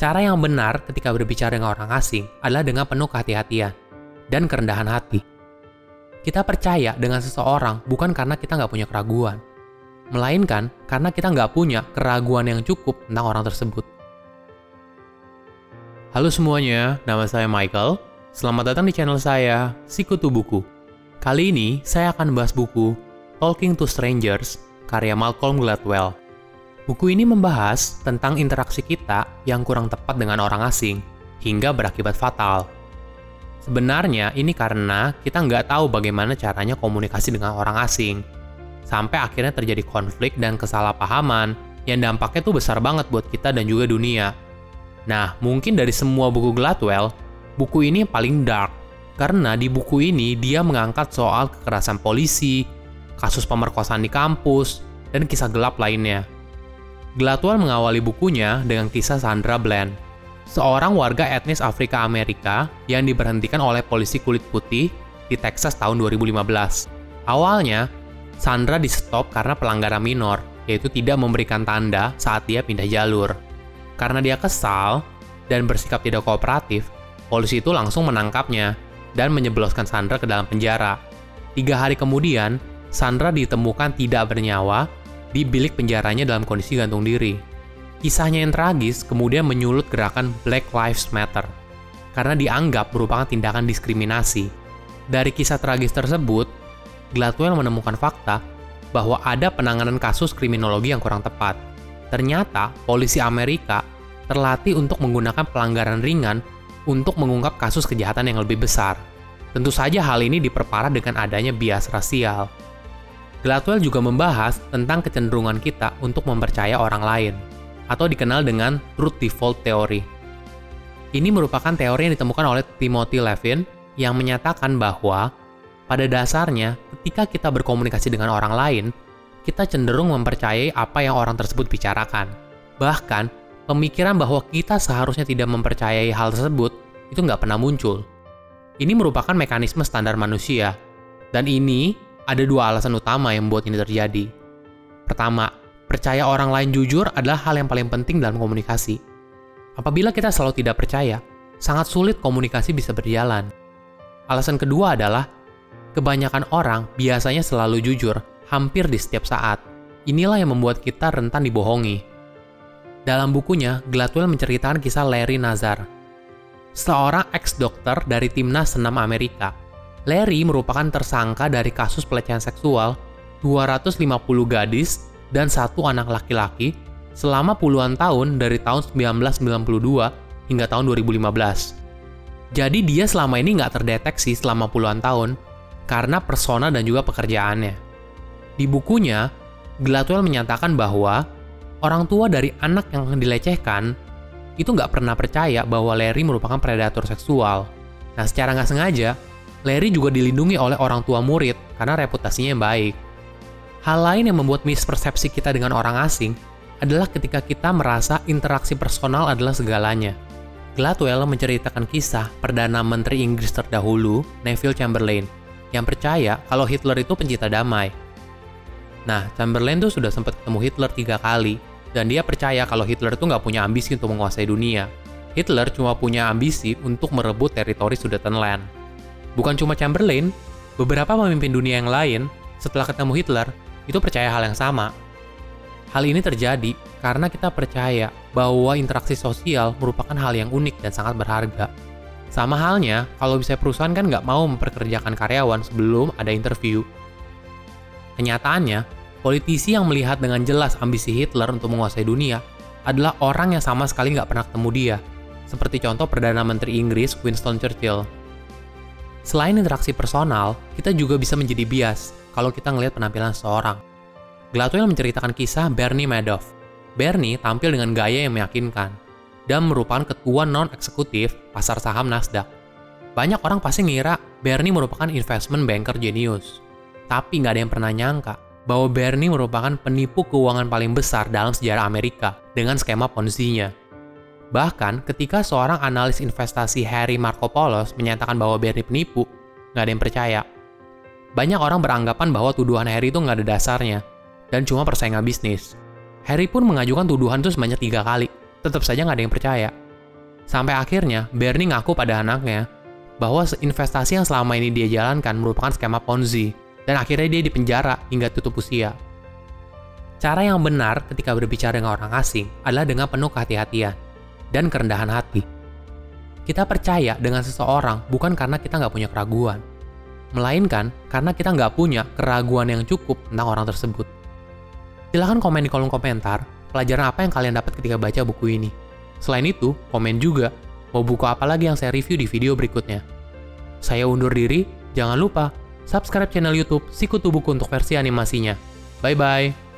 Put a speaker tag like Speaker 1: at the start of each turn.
Speaker 1: Cara yang benar ketika berbicara dengan orang asing adalah dengan penuh kehati-hatian dan kerendahan hati. Kita percaya dengan seseorang bukan karena kita nggak punya keraguan, melainkan karena kita nggak punya keraguan yang cukup tentang orang tersebut. Halo semuanya, nama saya Michael. Selamat datang di channel saya, Sikutu Buku. Kali ini saya akan membahas buku Talking to Strangers, karya Malcolm Gladwell. Buku ini membahas tentang interaksi kita yang kurang tepat dengan orang asing, hingga berakibat fatal. Sebenarnya ini karena kita nggak tahu bagaimana caranya komunikasi dengan orang asing, sampai akhirnya terjadi konflik dan kesalahpahaman yang dampaknya tuh besar banget buat kita dan juga dunia. Nah, mungkin dari semua buku Gladwell, buku ini paling dark, karena di buku ini dia mengangkat soal kekerasan polisi, kasus pemerkosaan di kampus, dan kisah gelap lainnya. Gladwell mengawali bukunya dengan kisah Sandra Bland, seorang warga etnis Afrika Amerika yang diberhentikan oleh polisi kulit putih di Texas tahun 2015. Awalnya, Sandra di stop karena pelanggaran minor, yaitu tidak memberikan tanda saat dia pindah jalur. Karena dia kesal dan bersikap tidak kooperatif, polisi itu langsung menangkapnya dan menyebloskan Sandra ke dalam penjara. Tiga hari kemudian, Sandra ditemukan tidak bernyawa di bilik penjaranya dalam kondisi gantung diri. Kisahnya yang tragis kemudian menyulut gerakan Black Lives Matter karena dianggap merupakan tindakan diskriminasi. Dari kisah tragis tersebut, Gladwell menemukan fakta bahwa ada penanganan kasus kriminologi yang kurang tepat. Ternyata, polisi Amerika terlatih untuk menggunakan pelanggaran ringan untuk mengungkap kasus kejahatan yang lebih besar. Tentu saja hal ini diperparah dengan adanya bias rasial. Gladwell juga membahas tentang kecenderungan kita untuk mempercaya orang lain, atau dikenal dengan truth default theory. Ini merupakan teori yang ditemukan oleh Timothy Levin yang menyatakan bahwa pada dasarnya ketika kita berkomunikasi dengan orang lain, kita cenderung mempercayai apa yang orang tersebut bicarakan. Bahkan, pemikiran bahwa kita seharusnya tidak mempercayai hal tersebut itu nggak pernah muncul. Ini merupakan mekanisme standar manusia, dan ini ada dua alasan utama yang membuat ini terjadi. Pertama, percaya orang lain jujur adalah hal yang paling penting dalam komunikasi. Apabila kita selalu tidak percaya, sangat sulit komunikasi bisa berjalan. Alasan kedua adalah kebanyakan orang biasanya selalu jujur hampir di setiap saat. Inilah yang membuat kita rentan dibohongi. Dalam bukunya, Gladwell menceritakan kisah Larry Nazar, seorang ex-dokter dari timnas senam Amerika Larry merupakan tersangka dari kasus pelecehan seksual 250 gadis dan satu anak laki-laki selama puluhan tahun dari tahun 1992 hingga tahun 2015. Jadi dia selama ini nggak terdeteksi selama puluhan tahun karena persona dan juga pekerjaannya. Di bukunya, Gladwell menyatakan bahwa orang tua dari anak yang dilecehkan itu nggak pernah percaya bahwa Larry merupakan predator seksual. Nah, secara nggak sengaja, Larry juga dilindungi oleh orang tua murid karena reputasinya yang baik. Hal lain yang membuat mispersepsi kita dengan orang asing adalah ketika kita merasa interaksi personal adalah segalanya. Gladwell menceritakan kisah Perdana Menteri Inggris terdahulu, Neville Chamberlain, yang percaya kalau Hitler itu pencinta damai. Nah, Chamberlain tuh sudah sempat ketemu Hitler tiga kali, dan dia percaya kalau Hitler itu nggak punya ambisi untuk menguasai dunia. Hitler cuma punya ambisi untuk merebut teritori Sudetenland. Bukan cuma Chamberlain, beberapa pemimpin dunia yang lain setelah ketemu Hitler itu percaya hal yang sama. Hal ini terjadi karena kita percaya bahwa interaksi sosial merupakan hal yang unik dan sangat berharga. Sama halnya, kalau bisa perusahaan kan nggak mau memperkerjakan karyawan sebelum ada interview. Kenyataannya, politisi yang melihat dengan jelas ambisi Hitler untuk menguasai dunia adalah orang yang sama sekali nggak pernah ketemu dia, seperti contoh Perdana Menteri Inggris Winston Churchill. Selain interaksi personal, kita juga bisa menjadi bias kalau kita ngelihat penampilan seseorang. Gladwell menceritakan kisah Bernie Madoff. Bernie tampil dengan gaya yang meyakinkan dan merupakan ketua non-eksekutif pasar saham Nasdaq. Banyak orang pasti ngira Bernie merupakan investment banker jenius. Tapi nggak ada yang pernah nyangka bahwa Bernie merupakan penipu keuangan paling besar dalam sejarah Amerika dengan skema Ponzi-nya. Bahkan ketika seorang analis investasi Harry Marco Polos menyatakan bahwa Bernie penipu, nggak ada yang percaya. Banyak orang beranggapan bahwa tuduhan Harry itu nggak ada dasarnya, dan cuma persaingan bisnis. Harry pun mengajukan tuduhan itu sebanyak tiga kali, tetap saja nggak ada yang percaya. Sampai akhirnya Bernie ngaku pada anaknya bahwa investasi yang selama ini dia jalankan merupakan skema Ponzi dan akhirnya dia dipenjara hingga tutup usia. Cara yang benar ketika berbicara dengan orang asing adalah dengan penuh kehati-hatian dan kerendahan hati. Kita percaya dengan seseorang bukan karena kita nggak punya keraguan, melainkan karena kita nggak punya keraguan yang cukup tentang orang tersebut. Silahkan komen di kolom komentar pelajaran apa yang kalian dapat ketika baca buku ini. Selain itu, komen juga mau buku apa lagi yang saya review di video berikutnya. Saya undur diri, jangan lupa subscribe channel YouTube Sikutu Buku untuk versi animasinya. Bye bye.